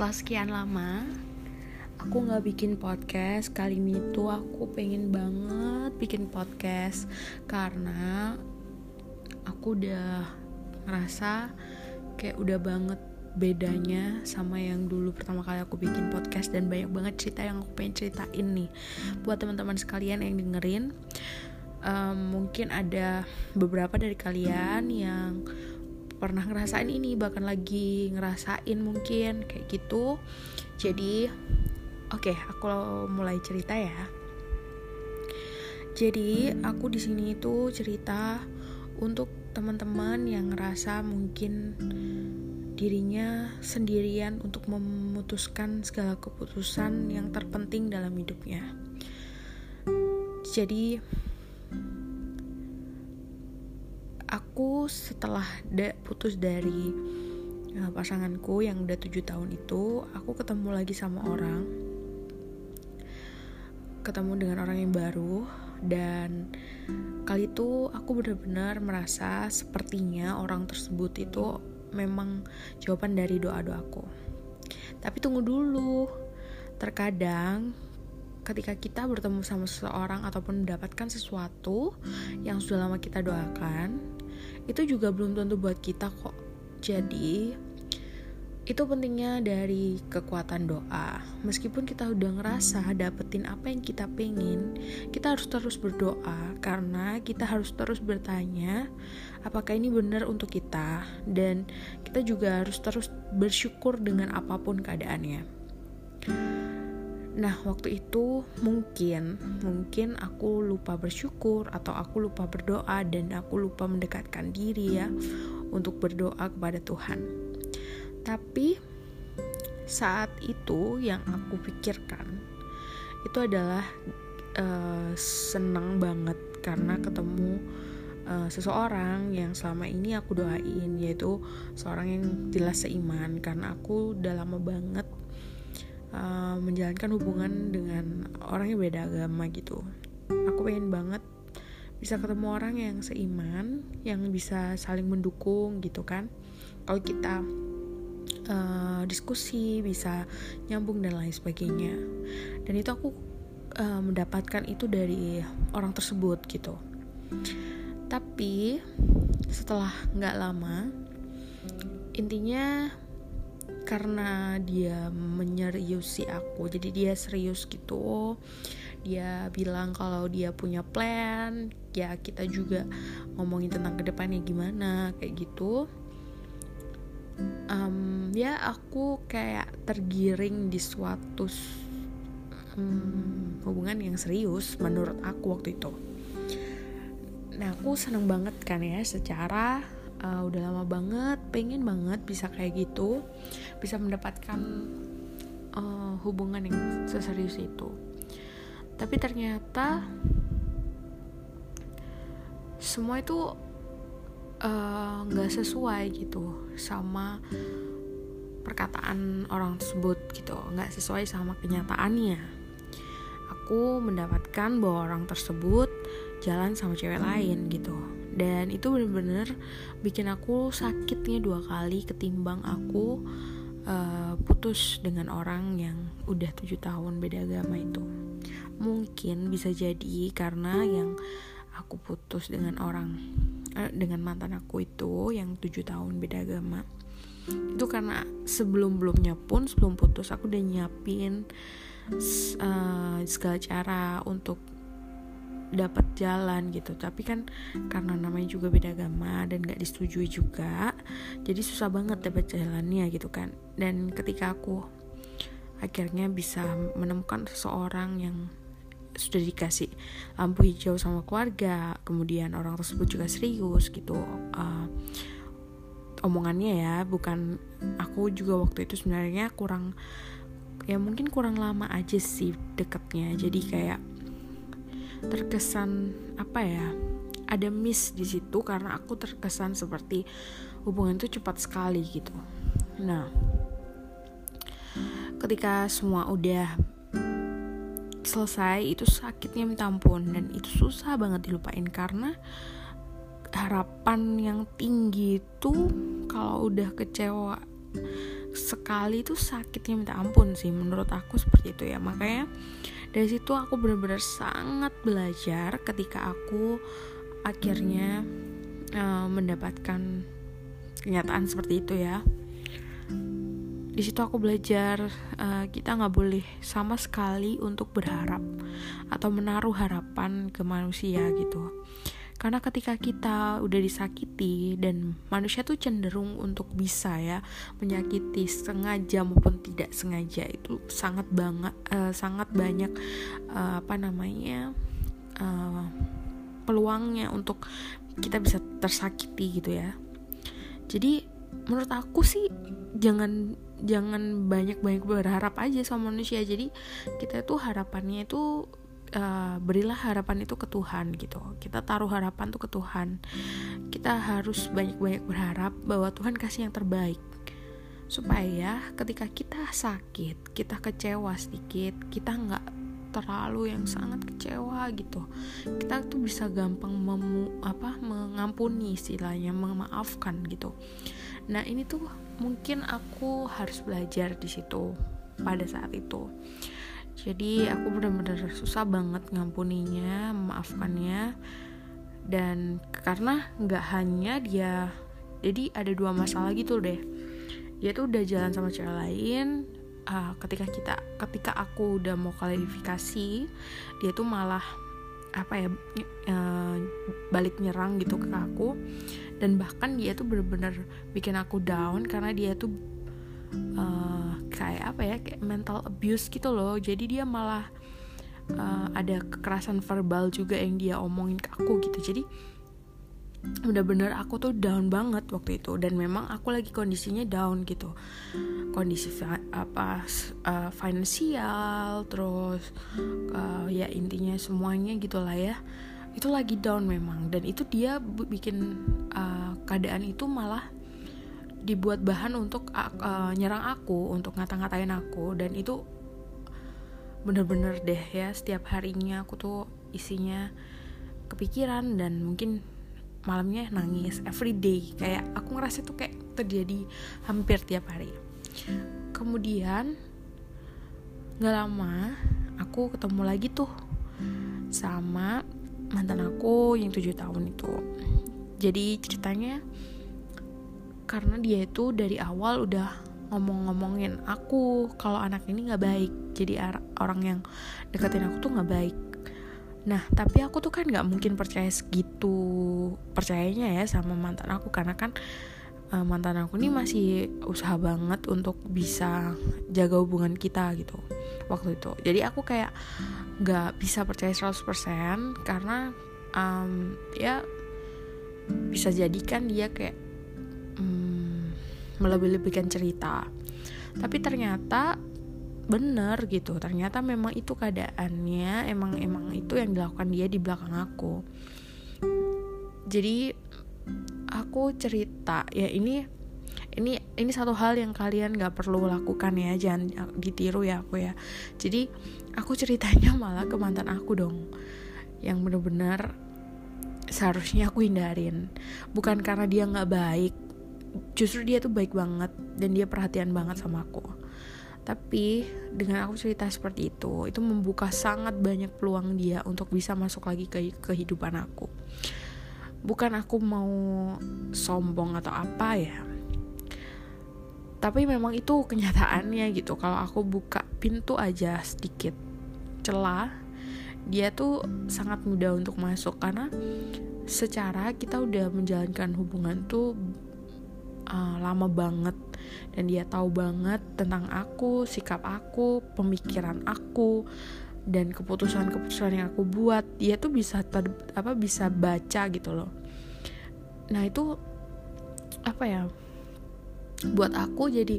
setelah sekian lama aku nggak bikin podcast. Kali ini tuh aku pengen banget bikin podcast. Karena aku udah ngerasa kayak udah banget bedanya sama yang dulu pertama kali aku bikin podcast. Dan banyak banget cerita yang aku pengen ceritain nih. Buat teman-teman sekalian yang dengerin um, mungkin ada beberapa dari kalian yang pernah ngerasain ini bahkan lagi ngerasain mungkin kayak gitu jadi oke okay, aku mulai cerita ya jadi aku di sini itu cerita untuk teman-teman yang ngerasa mungkin dirinya sendirian untuk memutuskan segala keputusan yang terpenting dalam hidupnya. Jadi aku setelah da putus dari uh, pasanganku yang udah tujuh tahun itu aku ketemu lagi sama orang. Ketemu dengan orang yang baru dan kali itu aku benar-benar merasa sepertinya orang tersebut itu memang jawaban dari doa-doaku tapi tunggu dulu terkadang ketika kita bertemu sama seseorang ataupun mendapatkan sesuatu yang sudah lama kita doakan, itu juga belum tentu buat kita kok. Jadi, itu pentingnya dari kekuatan doa. Meskipun kita udah ngerasa dapetin apa yang kita pengen, kita harus terus berdoa karena kita harus terus bertanya apakah ini benar untuk kita dan kita juga harus terus bersyukur dengan apa pun keadaannya. Nah, waktu itu mungkin mungkin aku lupa bersyukur atau aku lupa berdoa dan aku lupa mendekatkan diri ya untuk berdoa kepada Tuhan. Tapi saat itu yang aku pikirkan itu adalah uh, senang banget karena ketemu uh, seseorang yang selama ini aku doain yaitu seorang yang jelas seiman karena aku udah lama banget uh, menjalankan hubungan dengan orang yang beda agama gitu. Aku pengen banget bisa ketemu orang yang seiman yang bisa saling mendukung gitu kan. Kalau kita uh, diskusi bisa nyambung dan lain sebagainya. Dan itu aku uh, mendapatkan itu dari orang tersebut gitu. Tapi setelah nggak lama intinya karena dia menyeriusi aku. Jadi dia serius gitu. Dia bilang kalau dia punya plan. Ya kita juga ngomongin tentang ke depannya gimana kayak gitu. Um, ya aku kayak tergiring di suatu um, hubungan yang serius menurut aku waktu itu. Nah aku seneng banget kan ya secara uh, udah lama banget pengen banget bisa kayak gitu bisa mendapatkan uh, hubungan yang seserius itu. Tapi ternyata semua itu eh, nggak uh, sesuai gitu sama perkataan orang tersebut gitu nggak sesuai sama kenyataannya. Aku mendapatkan bahwa orang tersebut jalan sama cewek lain gitu dan itu bener-bener bikin aku sakitnya dua kali ketimbang aku uh, putus dengan orang yang udah tujuh tahun beda agama itu. Mungkin bisa jadi karena yang aku putus dengan orang uh, dengan mantan aku itu yang tujuh tahun beda agama. Itu karena sebelum belumnya pun sebelum putus aku udah nyiapin uh, segala cara untuk dapat jalan gitu. Tapi kan karena namanya juga beda agama dan gak disetujui juga jadi susah banget dapat jalannya gitu kan. Dan ketika aku akhirnya bisa menemukan seseorang yang sudah dikasih lampu hijau sama keluarga kemudian orang tersebut juga serius gitu uh, omongannya ya bukan aku juga waktu itu sebenarnya kurang ya mungkin kurang lama aja sih deketnya. Jadi kayak terkesan apa ya ada miss di situ karena aku terkesan seperti hubungan itu cepat sekali gitu. Nah ketika semua udah selesai itu sakitnya minta ampun dan itu susah banget dilupain karena harapan yang tinggi itu kalau udah kecewa sekali itu sakitnya minta ampun sih menurut aku seperti itu ya. Makanya dari situ aku benar-benar sangat belajar ketika aku akhirnya uh, mendapatkan kenyataan seperti itu ya. Di situ aku belajar uh, kita nggak boleh sama sekali untuk berharap atau menaruh harapan ke manusia gitu karena ketika kita udah disakiti dan manusia tuh cenderung untuk bisa ya menyakiti sengaja maupun tidak sengaja itu sangat banget uh, sangat banyak uh, apa namanya uh, peluangnya untuk kita bisa tersakiti gitu ya. Jadi menurut aku sih jangan jangan banyak-banyak berharap aja sama manusia. Jadi kita tuh harapannya itu uh, berilah harapan itu ke Tuhan gitu. Kita taruh harapan tuh ke Tuhan. Kita harus banyak-banyak berharap bahwa Tuhan kasih yang terbaik. Supaya ketika kita sakit kita kecewa sedikit kita nggak terlalu yang sangat kecewa gitu. Kita tuh bisa gampang memu apa mengampuni istilahnya memaafkan gitu. Nah ini tuh mungkin aku harus belajar di situ pada saat itu jadi aku benar-benar susah banget ngampuninya memaafkannya. Dan karena nggak hanya dia jadi ada dua masalah gitu deh. Dia tuh udah jalan sama cewek lain uh, ketika kita ketika aku udah mau klarifikasi dia tuh malah apa ya uh, balik nyerang gitu ke aku. Dan bahkan dia tuh bener-bener bikin aku down karena dia tuh uh, mental abuse gitu loh. Jadi dia malah uh, ada kekerasan verbal juga yang dia omongin ke aku gitu. Jadi bener-bener aku tuh down banget waktu itu. Dan memang aku lagi kondisinya down gitu. Kondisi apa uh, finansial terus uh, ya intinya semuanya gitulah ya. Itu lagi down memang. Dan itu dia bikin uh, keadaan itu malah dibuat bahan untuk uh, nyerang aku untuk ngata-ngatain aku dan itu bener-bener deh ya setiap harinya aku tuh isinya kepikiran dan mungkin malamnya nangis everyday kayak aku ngerasa tuh kayak terjadi hampir tiap hari. Kemudian nggak lama aku ketemu lagi tuh sama mantan aku yang tujuh tahun itu. Jadi ceritanya karena dia itu dari awal udah ngomong-ngomongin aku kalau anak ini nggak baik. Jadi orang yang deketin aku tuh nggak baik. Nah tapi aku tuh kan nggak mungkin percaya segitu percayanya ya sama mantan aku karena kan uh, mantan aku ini masih usaha banget untuk bisa jaga hubungan kita gitu waktu itu. Jadi aku kayak nggak bisa percaya 100% karena um, ya bisa jadikan dia kayak hmm, melebih-lebihkan cerita. Tapi ternyata bener gitu. Ternyata memang itu keadaannya emang emang itu yang dilakukan dia di belakang aku. Jadi aku cerita ya ini ini ini satu hal yang kalian gak perlu lakukan ya jangan ditiru ya aku ya. Jadi aku ceritanya malah ke mantan aku dong yang bener-bener seharusnya aku hindarin. Bukan karena dia nggak baik justru dia tuh baik banget dan dia perhatian banget sama aku. Tapi dengan aku cerita seperti itu itu membuka sangat banyak peluang dia untuk bisa masuk lagi ke kehidupan aku. Bukan aku mau sombong atau apa ya. Tapi memang itu kenyataannya gitu. Kalau aku buka pintu aja sedikit celah dia tuh sangat mudah untuk masuk. Karena secara kita udah menjalankan hubungan tuh uh, lama banget dan dia tahu banget tentang aku, sikap aku, pemikiran aku dan keputusan-keputusan yang aku buat. Dia tuh bisa ter, apa bisa baca gitu loh. Nah, itu apa ya? Buat aku jadi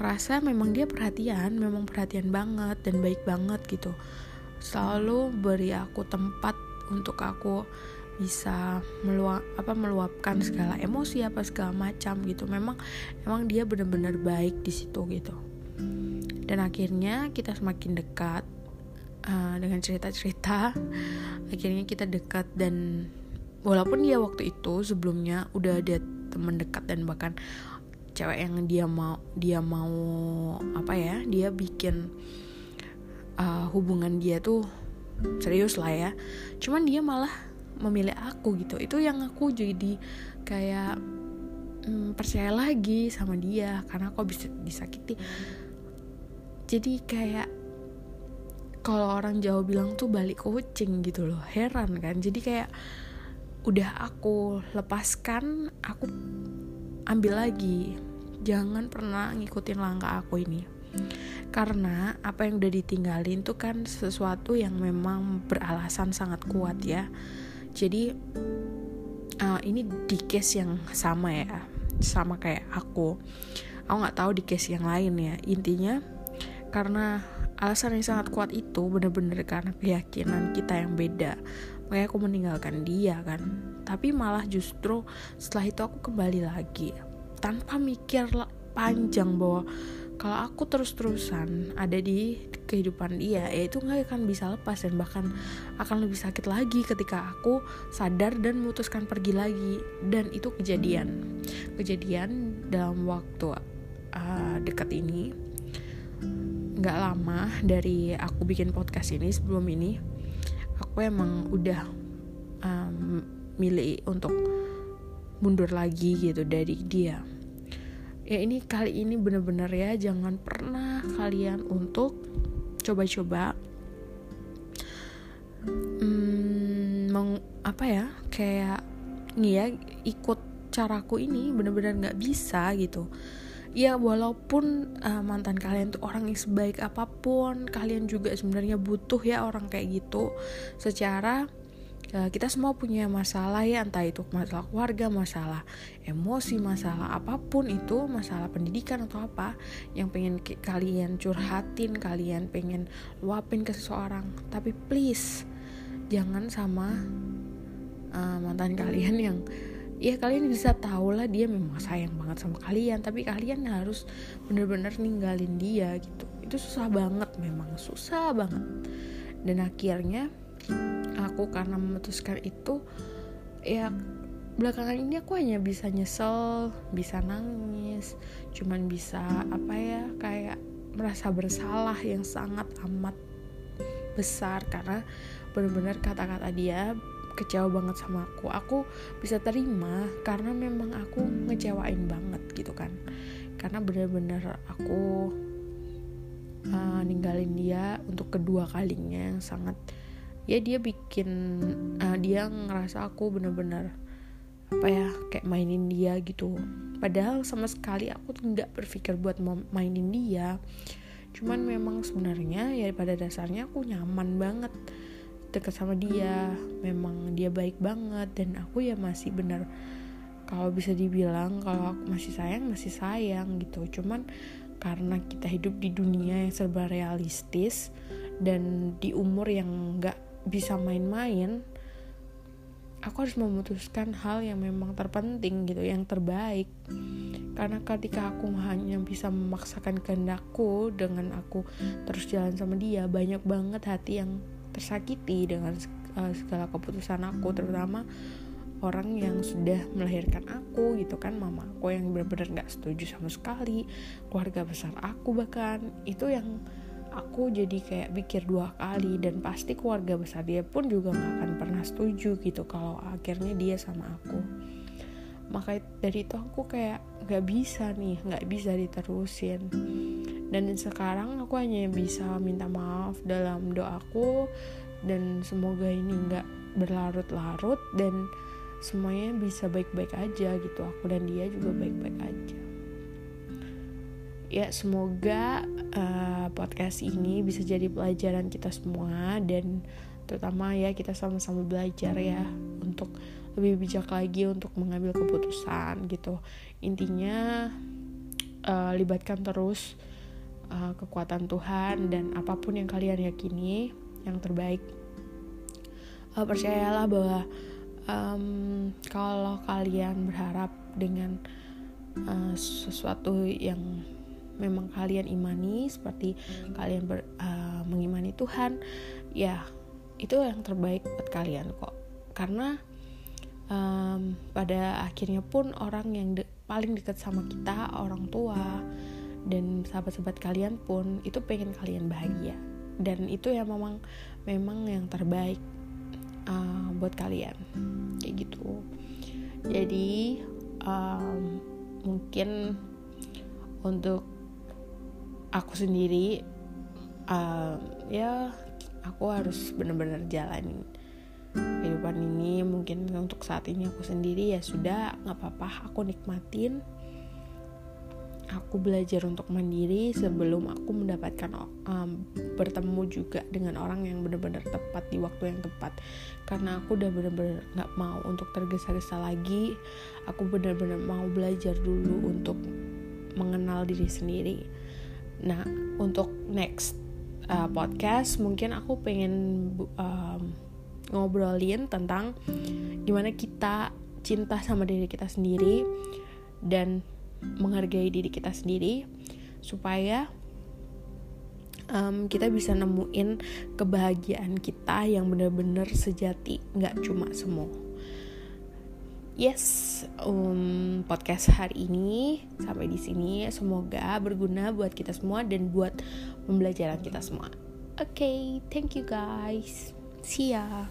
ngerasa memang dia perhatian, memang perhatian banget dan baik banget gitu. Selalu beri aku tempat untuk aku bisa meluap apa meluapkan segala emosi apa segala macam gitu. Memang memang dia benar-benar baik di situ gitu. Dan akhirnya kita semakin dekat uh, dengan cerita-cerita. Akhirnya kita dekat dan walaupun dia waktu itu sebelumnya udah ada teman dekat dan bahkan cewek yang dia mau dia mau apa ya dia bikin uh, hubungan dia tuh serius lah ya. Cuman dia malah memilih aku gitu. Itu yang aku jadi kayak hmm, percaya lagi sama dia karena aku bisa disakiti. Jadi kayak kalau orang Jawa bilang tuh balik kucing gitu loh heran kan. Jadi kayak udah aku lepaskan aku ambil lagi. Jangan pernah ngikutin langkah aku ini. Karena apa yang udah ditinggalin tuh kan sesuatu yang memang beralasan sangat kuat ya jadi uh, ini di case yang sama ya. Sama kayak aku. Aku nggak tahu di case yang lain ya. Intinya karena alasan yang sangat kuat itu bener-bener karena keyakinan kita yang beda. Makanya aku meninggalkan dia kan. Tapi malah justru setelah itu aku kembali lagi. Tanpa mikir panjang bahwa kalau aku terus-terusan ada di kehidupan dia ya itu nggak akan bisa lepas dan bahkan akan lebih sakit lagi ketika aku sadar dan memutuskan pergi lagi. Dan itu kejadian. Kejadian dalam waktu uh, dekat ini. Nggak lama dari aku bikin podcast ini sebelum ini aku emang udah um, milih untuk mundur lagi gitu dari dia ya ini kali ini bener-bener ya jangan pernah kalian untuk coba-coba hmm, meng, apa ya kayak nih ya ikut caraku ini bener-bener nggak bisa gitu. Ya walaupun uh, mantan kalian tuh orang yang sebaik apa pun kalian juga sebenarnya butuh ya orang kayak gitu. Secara kita semua punya masalah ya entah itu masalah keluarga masalah emosi masalah apa pun itu masalah pendidikan atau apa yang pengen kalian curhatin kalian pengen luapin ke seseorang. Tapi please jangan sama uh, mantan kalian yang ya kalian bisa tahu lah dia memang sayang banget sama kalian tapi kalian harus bener-bener ninggalin dia gitu. Itu susah banget memang susah banget. Dan akhirnya aku karena memutuskan itu ya belakangan ini aku hanya bisa nyesel bisa nangis cuman bisa apa ya kayak merasa bersalah yang sangat amat besar karena benar-benar kata-kata dia kecewa banget sama aku. Aku bisa terima karena memang aku ngecewain banget gitu kan. Karena benar-benar aku uh, ninggalin dia untuk kedua kalinya yang sangat ya dia bikin uh, dia ngerasa aku bener-bener apa ya kayak mainin dia gitu. Padahal sama sekali aku tuh nggak berpikir buat mainin dia. Cuman memang sebenarnya ya pada dasarnya aku nyaman banget deket sama dia. Memang dia baik banget dan aku ya masih bener. Kalau bisa dibilang kalau aku masih sayang masih sayang gitu. Cuman karena kita hidup di dunia yang serba realistis dan di umur yang nggak bisa main-main aku harus memutuskan hal yang memang terpenting gitu yang terbaik. Karena ketika aku hanya bisa memaksakan kehendakku dengan aku terus jalan sama dia banyak banget hati yang tersakiti dengan uh, segala keputusan aku terutama orang yang sudah melahirkan aku gitu kan mama aku yang benar-benar nggak setuju sama sekali keluarga besar aku bahkan. Itu yang aku jadi kayak pikir dua kali dan pasti keluarga besar dia pun juga nggak akan pernah setuju gitu kalau akhirnya dia sama aku. Maka dari itu aku kayak nggak bisa nih nggak bisa diterusin. Dan sekarang aku hanya bisa minta maaf dalam doaku dan semoga ini nggak berlarut-larut dan semuanya bisa baik-baik aja gitu aku dan dia juga baik-baik aja ya semoga uh, podcast ini bisa jadi pelajaran kita semua dan terutama ya kita sama-sama belajar ya untuk lebih bijak lagi untuk mengambil keputusan gitu. Intinya uh, libatkan terus uh, kekuatan Tuhan dan apa pun yang kalian yakini yang terbaik. Uh, percayalah bahwa um, kalau kalian berharap dengan uh, sesuatu yang memang kalian imani seperti kalian ber, uh, mengimani Tuhan ya itu yang terbaik buat kalian kok. Karena um, pada akhirnya pun orang yang paling dekat sama kita orang tua dan sahabat-sahabat kalian pun itu pengen kalian bahagia. Dan itu ya memang memang yang terbaik uh, buat kalian. Kayak gitu. Jadi um, mungkin untuk aku sendiri uh, ya aku harus benar-benar jalanin kehidupan ini. Mungkin untuk saat ini aku sendiri ya sudah nggak apa-apa. Aku nikmatin. Aku belajar untuk mandiri sebelum aku mendapatkan um, bertemu juga dengan orang yang benar-benar tepat di waktu yang tepat. Karena aku udah benar-benar nggak mau untuk tergesa-gesa lagi. Aku benar-benar mau belajar dulu untuk mengenal diri sendiri nah untuk next uh, podcast mungkin aku pengen um, ngobrolin tentang gimana kita cinta sama diri kita sendiri dan menghargai diri kita sendiri supaya um, kita bisa nemuin kebahagiaan kita yang benar-benar sejati nggak cuma semu yes um, podcast hari ini sampai di sini. Semoga berguna buat kita semua dan buat pembelajaran kita semua. Oke okay, thank you guys. See ya.